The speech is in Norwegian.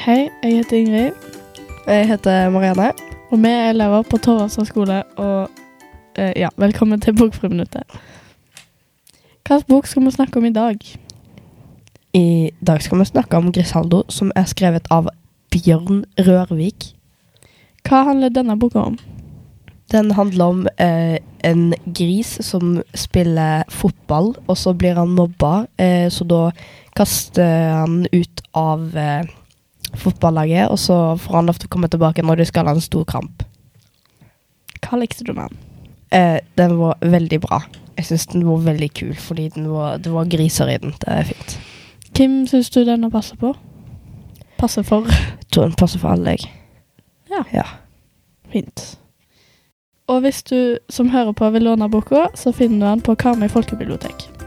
Hei, jeg heter Ingrid, Jeg heter Marianne. og vi er elever på Torvastad skole. Og eh, ja, velkommen til Bokfriminuttet. Hvilken bok skal vi snakke om i dag? I dag skal vi snakke om Grisaldo, som er skrevet av Bjørn Rørvik. Hva handler denne boka om? Den handler om eh, en gris som spiller fotball, og så blir han mobba, eh, så da kaster han ut av eh, fotballaget, og så får han lov til å komme tilbake når du skal ha en stor kamp. Hva likte du med den? Eh, den var veldig bra. Jeg syns den var veldig kul, fordi den var, det var griser i den. Det er fint. Hvem syns du denne passer på? Passer for? Jeg tror den passer for alle, jeg. Ja. Ja. Fint. Og hvis du som hører på vil låne boka, så finner du den på Karmøy folkebibliotek.